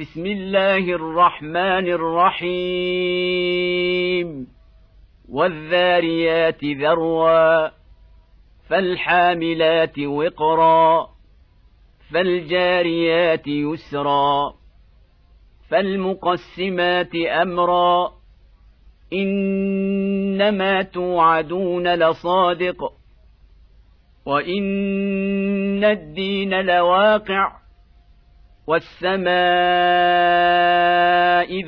بسم الله الرحمن الرحيم. والذاريات ذروا فالحاملات وقرا فالجاريات يسرا فالمقسمات أمرا. إنما توعدون لصادق وإن الدين لواقع. والسماء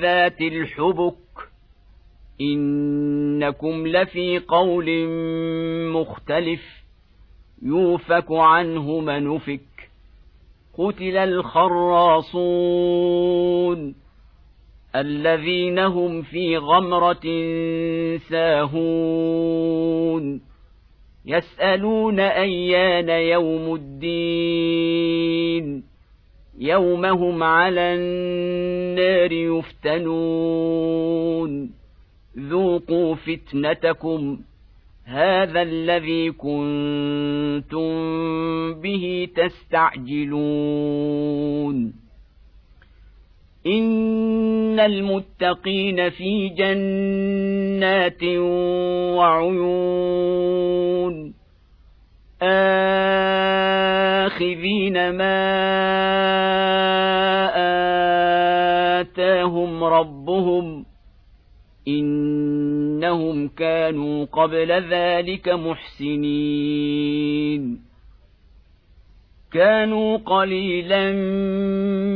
ذات الحبك إنكم لفي قول مختلف يوفك عنه منفك قتل الخراصون الذين هم في غمرة ساهون يسألون أيان يوم الدين يوم هم على النار يفتنون. ذوقوا فتنتكم. هذا الذي كنتم به تستعجلون. إن المتقين في جنات وعيون. آخذين ما آتاهم ربهم إنهم كانوا قبل ذلك محسنين. كانوا قليلا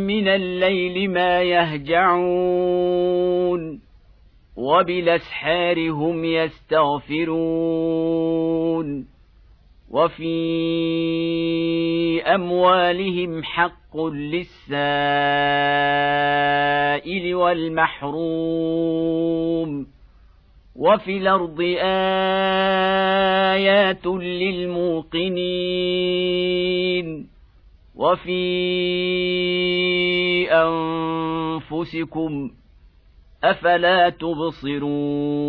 من الليل ما يهجعون. وبالأسحار هم يستغفرون. وفي أموالهم حق للسائل والمحروم وفي الأرض آيات للموقنين وفي أنفسكم أفلا تبصرون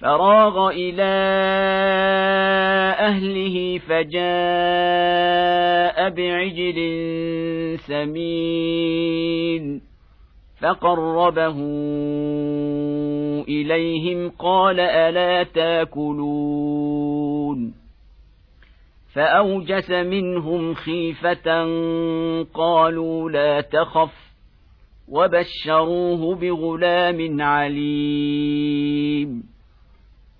فراغ إلى أهله فجاء بعجل سمين فقربه إليهم قال ألا تاكلون فأوجس منهم خيفة قالوا لا تخف وبشروه بغلام عليم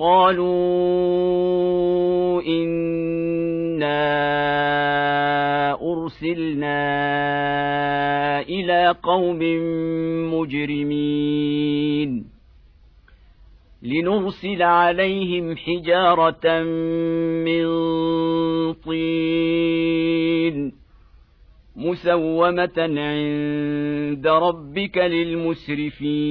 قالوا انا ارسلنا إلى قوم مجرمين لنرسل عليهم حجاره من طين مسومه عند ربك للمسرفين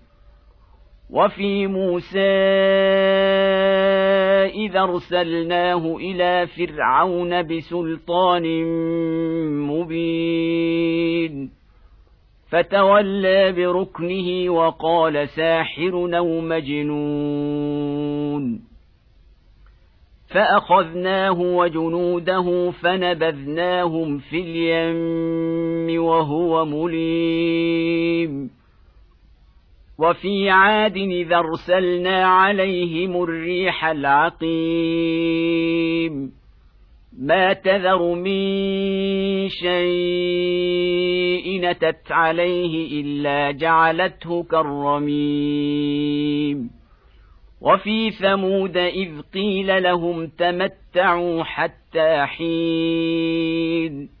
وفي موسى إذا أرسلناه إلى فرعون بسلطان مبين. فتولى بركنه وقال ساحر أو مجنون. فأخذناه وجنوده فنبذناهم في اليم وهو مليم. وفي عاد إذا أرسلنا عليهم الريح العقيم. ما تذر من شيء نتت عليه إلا جعلته كالرميم. وفي ثمود إذ قيل لهم تمتعوا حتى حين.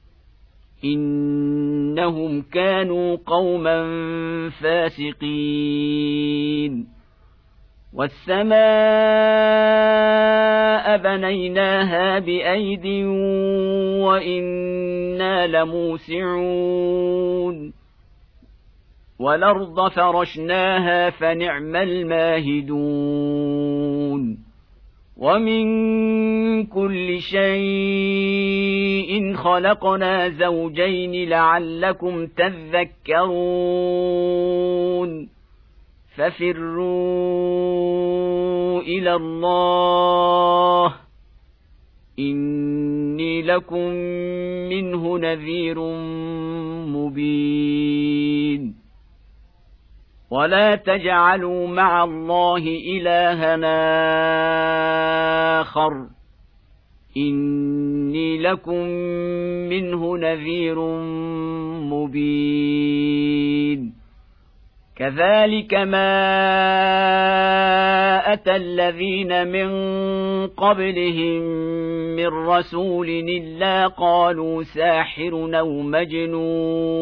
إنهم كانوا قوما فاسقين. والسماء بنيناها بأيد وإنا لموسعون. والأرض فرشناها فنعم الماهدون. ومن كل شيء خلقنا زوجين لعلكم تذكرون ففروا إلى الله اني لكم منه نذير مبين ولا تجعلوا مع الله الهنا اخر اني لكم منه نذير مبين كذلك ما اتى الذين من قبلهم من رسول الا قالوا ساحر أو مجنون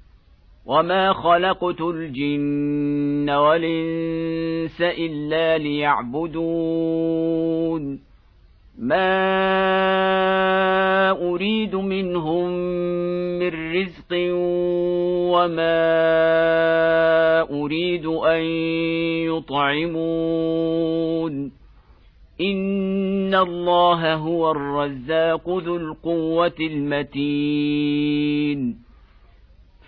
وما خلقت الجن والانس الا ليعبدون ما اريد منهم من رزق وما اريد ان يطعمون ان الله هو الرزاق ذو القوه المتين